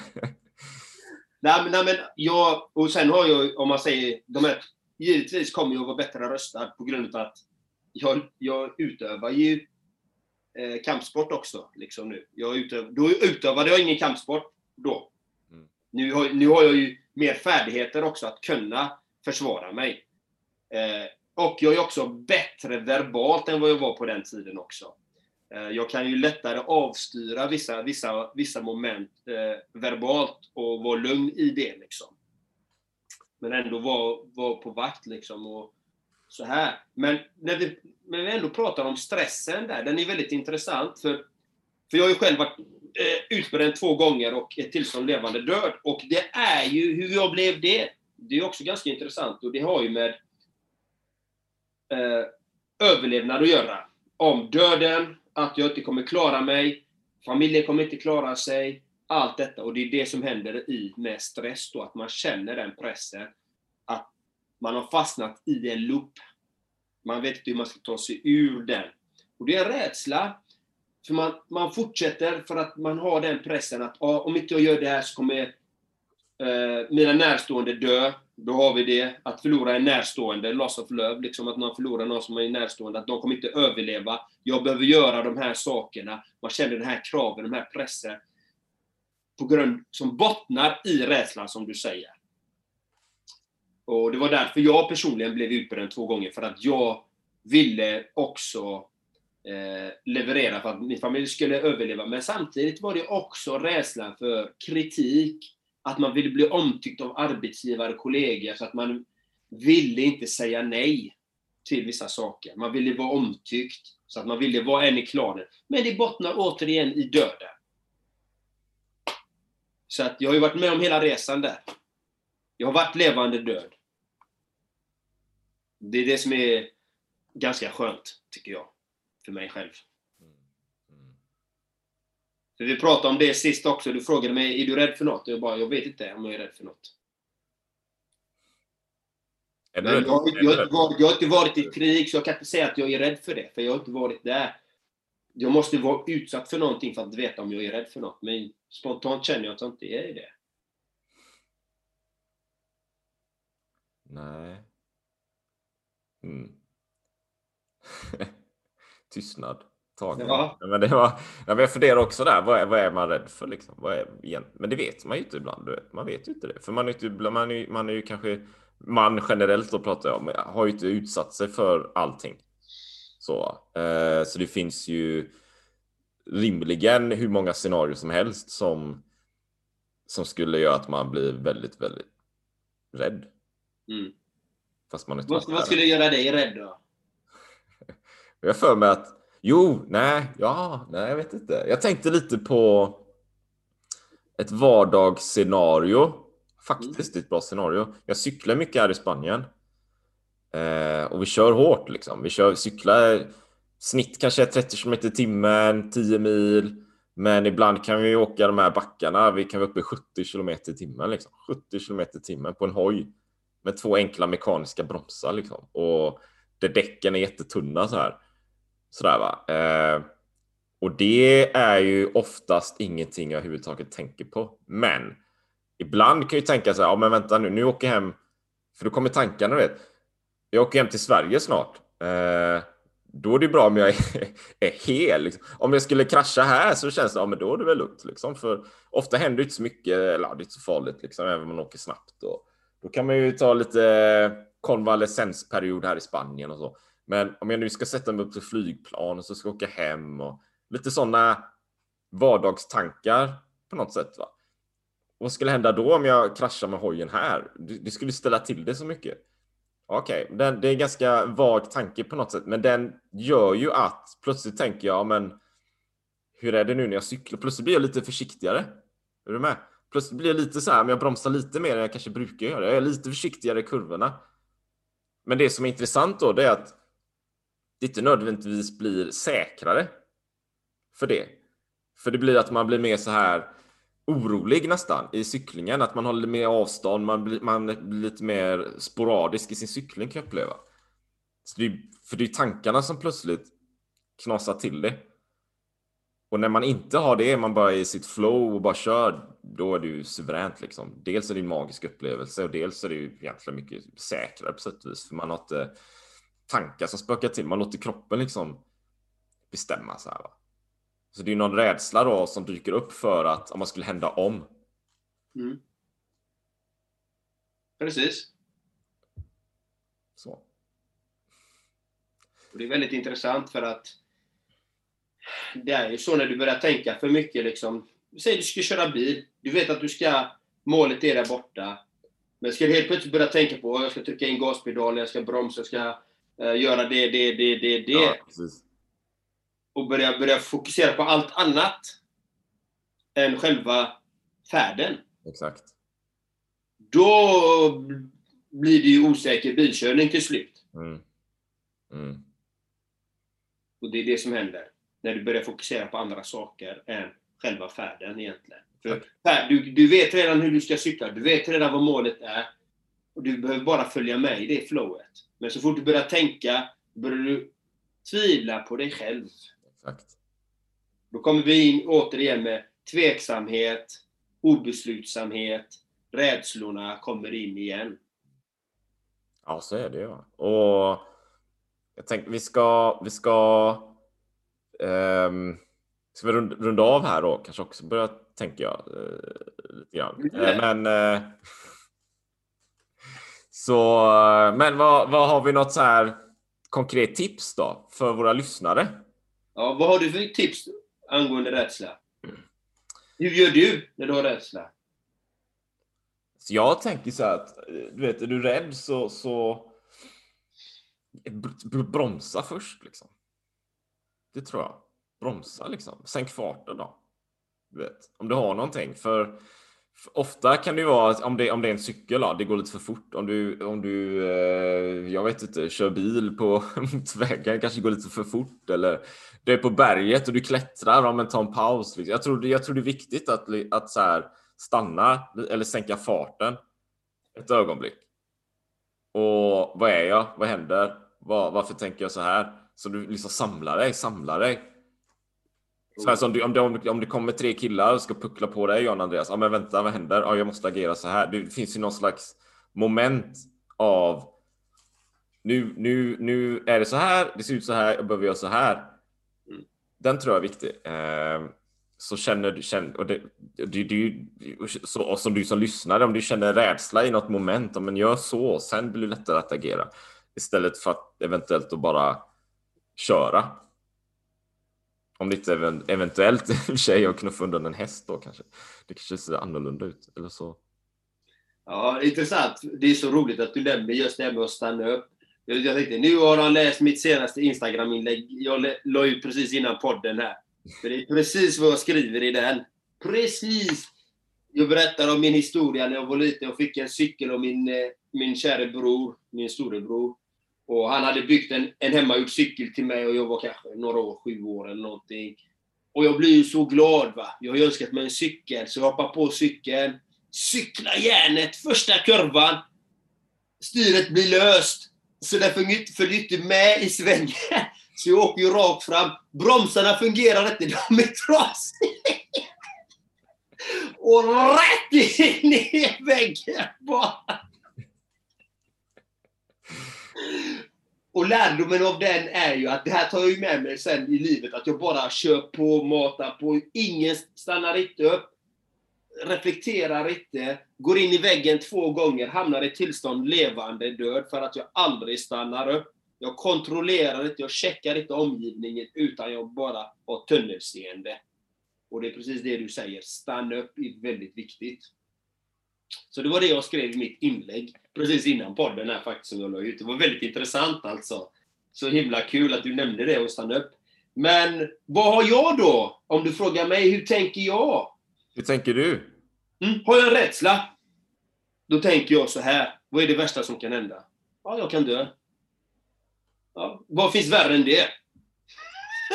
Nej, men, nej, men jag, och sen har jag, om man säger, de här, givetvis kommer jag vara bättre röstad på grund av att jag, jag utövar ju eh, kampsport också. Liksom nu. Jag utöv, då utövade jag ingen kampsport då. Nu, har, nu har jag ju mer färdigheter också att kunna försvara mig. Eh, och jag är också bättre verbalt än vad jag var på den tiden också. Eh, jag kan ju lättare avstyra vissa, vissa, vissa moment eh, verbalt och vara lugn i det. Liksom. Men ändå vara var på vakt. Liksom, och så här. Men när vi, när vi ändå pratar om stressen där, den är väldigt intressant. För, för jag har ju själv varit eh, utbränd två gånger och ett tillstånd levande död. Och det är ju hur jag blev det. Det är också ganska intressant och det har ju med eh, överlevnad att göra. Om döden, att jag inte kommer klara mig, familjen kommer inte klara sig, allt detta. Och det är det som händer i med stress då, att man känner den pressen. Att man har fastnat i en loop. Man vet inte hur man ska ta sig ur den. Och det är en rädsla. För man, man fortsätter för att man har den pressen att ah, om inte jag gör det här så kommer eh, mina närstående dö. Då har vi det. Att förlora en närstående, loss of love, liksom att man förlorar någon som är närstående, att de kommer inte överleva. Jag behöver göra de här sakerna. Man känner den här kraven, den här pressen. På grund, som bottnar i rädslan, som du säger. Och det var därför jag personligen blev utbränd två gånger, för att jag ville också eh, leverera för att min familj skulle överleva. Men samtidigt var det också rädslan för kritik, att man ville bli omtyckt av arbetsgivare och kollegor, så att man ville inte säga nej till vissa saker. Man ville vara omtyckt, så att man ville vara en i klanen. Men det bottnar återigen i döden. Så att jag har ju varit med om hela resan där. Jag har varit levande död. Det är det som är ganska skönt, tycker jag. För mig själv. För vi pratade om det sist också. Du frågade mig, är du rädd för något? Och jag bara, jag vet inte om jag är rädd för något. Men jag, jag, varit- jag har inte varit i krig, så jag kan inte säga att jag är rädd för det. För jag har inte varit där. Jag måste vara utsatt för någonting för att veta om jag är rädd för något. Men spontant känner jag att jag inte är det. Nej. Mm. Tystnad. Tag. Ja. Men det var, jag funderar också där, vad är, vad är man rädd för liksom? Vad är? Men det vet man ju inte ibland. Man vet ju inte det. För man är, inte, man är, man är ju kanske, man generellt då pratar jag om, har ju inte utsatt sig för allting. Så, eh, så det finns ju rimligen hur många scenarier som helst som, som skulle göra att man blir väldigt, väldigt rädd. Mm. Fast man inte Vad, vad skulle göra dig rädd då? Jag för mig att, jo, nej, ja, nej, jag vet inte. Jag tänkte lite på ett vardagsscenario. Faktiskt ett bra scenario. Jag cyklar mycket här i Spanien. Eh, och vi kör hårt liksom. Vi kör, cyklar snitt kanske 30 km i timmen, 10 mil. Men ibland kan vi åka de här backarna. Vi kan vara uppe i 70 km i timmen. Liksom. 70 km i timmen på en hoj. Med två enkla mekaniska bromsar liksom. Och där däcken är jättetunna så här. Sådär va. Eh, och det är ju oftast ingenting jag överhuvudtaget tänker på. Men ibland kan jag ju tänka så här, ja men vänta nu, nu åker jag hem. För då kommer tankarna, du vet. Jag åker hem till Sverige snart. Eh, då är det bra om jag är, är hel. Liksom. Om jag skulle krascha här så känns det, ja men då är det väl lugnt. Liksom. För ofta händer det inte så mycket, eller det är inte så farligt liksom, även om man åker snabbt. Och, då kan man ju ta lite konvalescensperiod här i Spanien och så. Men om jag nu ska sätta mig upp till flygplan och så ska jag åka hem och lite sådana vardagstankar på något sätt. Va? Vad skulle hända då om jag kraschar med hojen här? Det, skulle ställa till det så mycket. Okej, okay. det är en ganska vag tanke på något sätt, men den gör ju att plötsligt tänker jag, men hur är det nu när jag cyklar? Plötsligt blir jag lite försiktigare. Är du med? Plötsligt blir jag lite så här, men jag bromsar lite mer än jag kanske brukar göra. Jag är lite försiktigare i kurvorna. Men det som är intressant då, det är att inte nödvändigtvis blir säkrare för det. För det blir att man blir mer så här orolig nästan i cyklingen, att man håller mer avstånd, man blir, man blir lite mer sporadisk i sin cykling kan jag uppleva. Så det är, för det är tankarna som plötsligt knasar till det. Och när man inte har det, man bara är i sitt flow och bara kör, då är det ju suveränt liksom. Dels är det en magisk upplevelse och dels är det ju egentligen mycket säkrare på sätt och vis, för man har inte tankar som spökar till, man låter kroppen liksom bestämma så här. Va? Så det är någon rädsla då som dyker upp för att om man skulle hända om. Mm. Precis. Så. Och det är väldigt intressant för att det är ju så när du börjar tänka för mycket liksom. Säg du ska köra bil. Du vet att du ska, målet är där borta. Men ska du helt plötsligt börja tänka på att jag ska trycka in gaspedalen, jag ska bromsa, jag ska göra det, det, det, det, det. Ja, och börja, börja fokusera på allt annat än själva färden. Exakt. Då blir det ju osäker bilkörning till slut. Mm. Mm. Och det är det som händer. När du börjar fokusera på andra saker än själva färden egentligen. För färd, du, du vet redan hur du ska cykla, du vet redan vad målet är. Och du behöver bara följa med i det flowet. Men så fort du börjar tänka, börjar du tvivla på dig själv. Exakt. Då kommer vi in återigen med tveksamhet, obeslutsamhet, rädslorna kommer in igen. Ja, så är det ju. Och jag tänkte vi ska, vi ska, um, ska vi runda, runda av här då? Kanske också börja, tänker jag, uh, lite grann. Uh, men uh, så, men vad, vad har vi något så här konkret tips då för våra lyssnare? Ja, vad har du för tips angående rädsla? Hur gör du när du har rädsla? Så jag tänker så här att, du vet, är du rädd så, så br- bromsa först liksom. Det tror jag. Bromsa liksom. Sänk farten då. Du vet, om du har någonting. För ofta kan det ju vara, att om det, om det är en cykel, ja, det går lite för fort. Om du, om du eh, jag vet inte, kör bil på motorvägen, kanske går lite för fort. Eller du är på berget och du klättrar, ja, men ta en paus. Liksom. Jag, tror, jag tror det är viktigt att, att så här, stanna eller sänka farten ett ögonblick. Och vad är jag? Vad händer? Var, varför tänker jag så här? Så du liksom samlar dig, samlar dig. Så här, som du, om, det, om, det, om kommer tre killar och ska puckla på dig, Jan Andreas. Ja, men vänta, vad händer? Ja, jag måste agera så här. Det finns ju någon slags moment av nu, nu, nu är det så här. Det ser ut så här. Jag behöver göra så här. Den tror jag är viktig. Eh, så känner du, känner, och det, det, det, så, och som du som lyssnar, om du känner rädsla i något moment, men gör så, sen blir det lättare att agera. Istället för att eventuellt att bara köra. Om det inte eventuellt i och för sig att knuffa undan en häst då kanske. Det kanske ser annorlunda ut eller så. Ja, intressant. Det är så roligt att du nämner just det här med att stanna upp. Jag tänkte, nu har han läst mitt senaste Instagram-inlägg. Jag la ut precis innan podden här. För det är precis vad jag skriver i den. Precis! Jag berättar om min historia när jag var liten. Jag fick en cykel av min, eh, min käre bror, min storebror. Och han hade byggt en, en hemmagjord cykel till mig och jag var kanske några år, sju år eller någonting. Och jag blir ju så glad va. Jag har önskat mig en cykel, så jag hoppar på cykeln. Cyklar järnet första kurvan. Styret blir löst. Så det följer inte med i svängen. Så jag åker ju rakt fram. Bromsarna fungerar inte, de är trasiga. Och rätt in i väggen bara. Och lärdomen av den är ju att det här tar jag ju med mig sen i livet, att jag bara kör på, matar på. Ingen stannar inte upp, reflekterar inte, går in i väggen två gånger, hamnar i tillstånd levande död för att jag aldrig stannar upp. Jag kontrollerar inte, jag checkar inte omgivningen, utan jag bara har tunnelseende. Och det är precis det du säger, stanna upp är väldigt viktigt. Så det var det jag skrev i mitt inlägg precis innan podden här faktiskt som jag la ut. Det var väldigt intressant alltså. Så himla kul att du nämnde det och stanna upp. Men vad har jag då? Om du frågar mig, hur tänker jag? Hur tänker du? Mm, har jag en rädsla? Då tänker jag så här. Vad är det värsta som kan hända? Ja, jag kan dö. Ja, vad finns värre än det?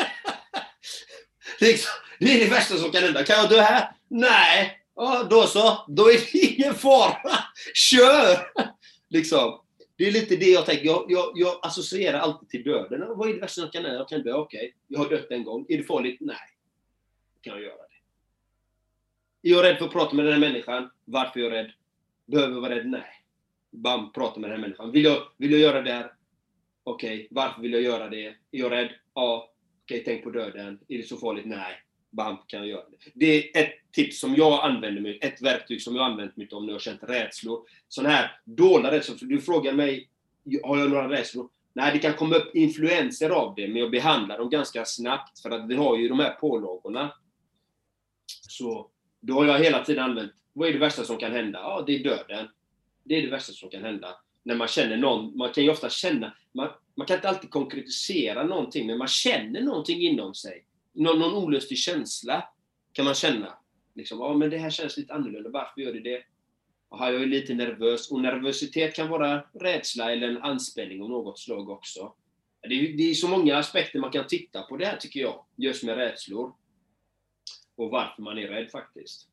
liksom, det är det värsta som kan hända. Kan jag dö här? Nej, Ja, då så. Då är det ingen fara. Kör! Liksom. Det är lite det jag tänker. Jag, jag, jag associerar alltid till döden. Vad är det värsta som kan hända? Jag kan dö, okej. Okay. Jag har dött en gång. Är det farligt? Nej. Kan jag göra det. Är jag rädd för att prata med den här människan? Varför är jag rädd? Behöver jag vara rädd? Nej. Bam, prata med den här människan. Vill jag, vill jag göra det här? Okej, okay. varför vill jag göra det? Är jag rädd? Ja. Okej, okay, tänk på döden. Är det så farligt? Nej. Bam, kan jag göra det. Det är ett tips som jag använder mig ett verktyg som jag använt mig av när jag har känt rädslor. Sådana här dolda rädslor. För du frågar mig, har jag några rädslor? Nej, det kan komma upp influenser av det, men jag behandlar dem ganska snabbt för att vi har ju de här pålagorna. Så då har jag hela tiden använt, vad är det värsta som kan hända? Ja, det är döden. Det är det värsta som kan hända. När man känner någon, man kan ju ofta känna, man, man kan inte alltid konkretisera någonting, men man känner någonting inom sig någon, någon olustig känsla kan man känna. Liksom, ja, men det här känns lite annorlunda, varför gör det det? Aha, jag är lite nervös. Och nervositet kan vara rädsla eller en anspänning av något slag också. Det är, det är så många aspekter man kan titta på det här, tycker jag, just med rädslor. Och varför man är rädd faktiskt.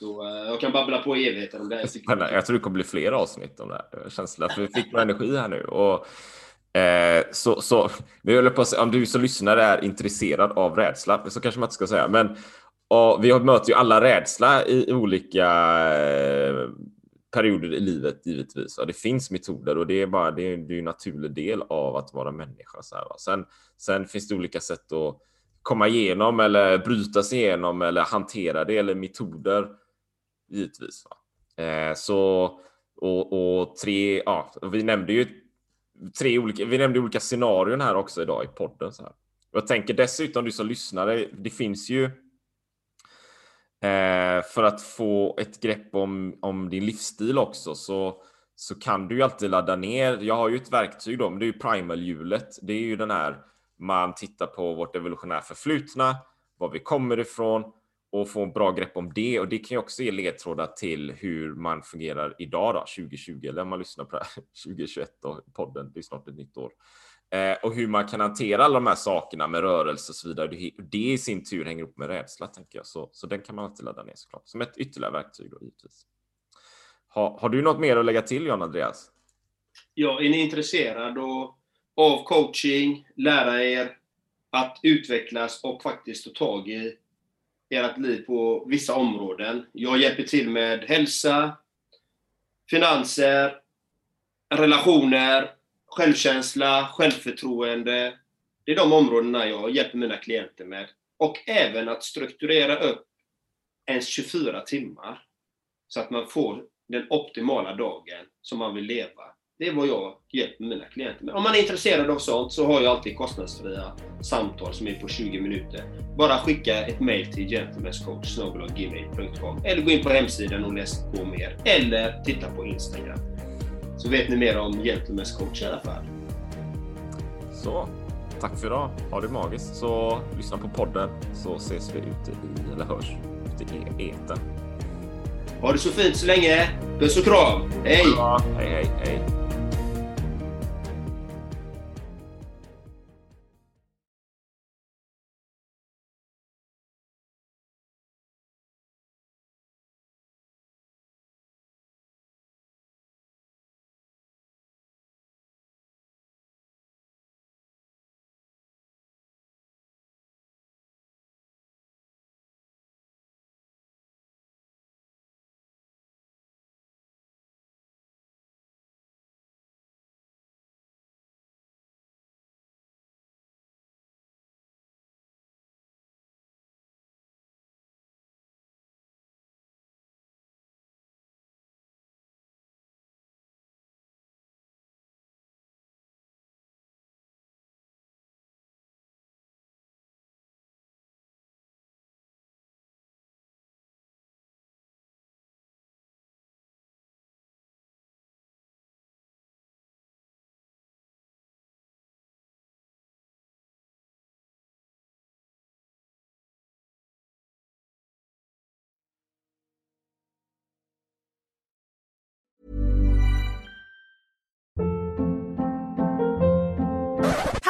Så eh, jag kan babbla på i evigheter om det här. Jag tror det kommer bli fler avsnitt om det här. Känsla, för vi fick någon energi här nu. Och Eh, så, så nu håller på att säga, om du som lyssnare är intresserad av rädsla, så kanske man inte ska säga, men och vi möter ju alla rädsla i olika eh, perioder i livet givetvis. Och det finns metoder och det är bara det är, det är en naturlig del av att vara människa. Så här, sen, sen finns det olika sätt att komma igenom eller bryta sig igenom eller hantera det eller metoder givetvis. Eh, så och, och tre, ja, vi nämnde ju tre olika, vi nämnde olika scenarion här också idag i podden. Så här. Jag tänker dessutom du som lyssnare, det finns ju eh, för att få ett grepp om, om din livsstil också så, så kan du ju alltid ladda ner. Jag har ju ett verktyg då, men det är ju primalhjulet. Det är ju den här man tittar på vårt evolutionära förflutna, var vi kommer ifrån och få bra grepp om det. Och det kan ju också ge ledtrådar till hur man fungerar idag då, 2020, eller om man lyssnar på det här 2021 då, podden, det är snart ett nytt år. Eh, och hur man kan hantera alla de här sakerna med rörelse och så vidare. Det, det i sin tur hänger upp med rädsla, tänker jag. Så, så den kan man alltid ladda ner såklart, som ett ytterligare verktyg då, givetvis. Ha, har du något mer att lägga till, John Andreas? Ja, är ni intresserade av coaching, lära er att utvecklas och faktiskt ta tag i ert liv på vissa områden. Jag hjälper till med hälsa, finanser, relationer, självkänsla, självförtroende. Det är de områdena jag hjälper mina klienter med. Och även att strukturera upp ens 24 timmar. Så att man får den optimala dagen som man vill leva. Det är vad jag hjälper mina klienter med. Om man är intresserad av sånt så har jag alltid kostnadsfria samtal som är på 20 minuter. Bara skicka ett mail till gentlemanscoach.gmail.com eller gå in på hemsidan och läs på mer. Eller titta på Instagram. Så vet ni mer om Gentlemen's coach i alla fall. Så, tack för idag. Ha det magiskt. Så lyssna på podden så ses vi ute i, eller hörs ute i etern. Ha det så fint så länge. Puss och kram. Hej! Hej, hej, hej.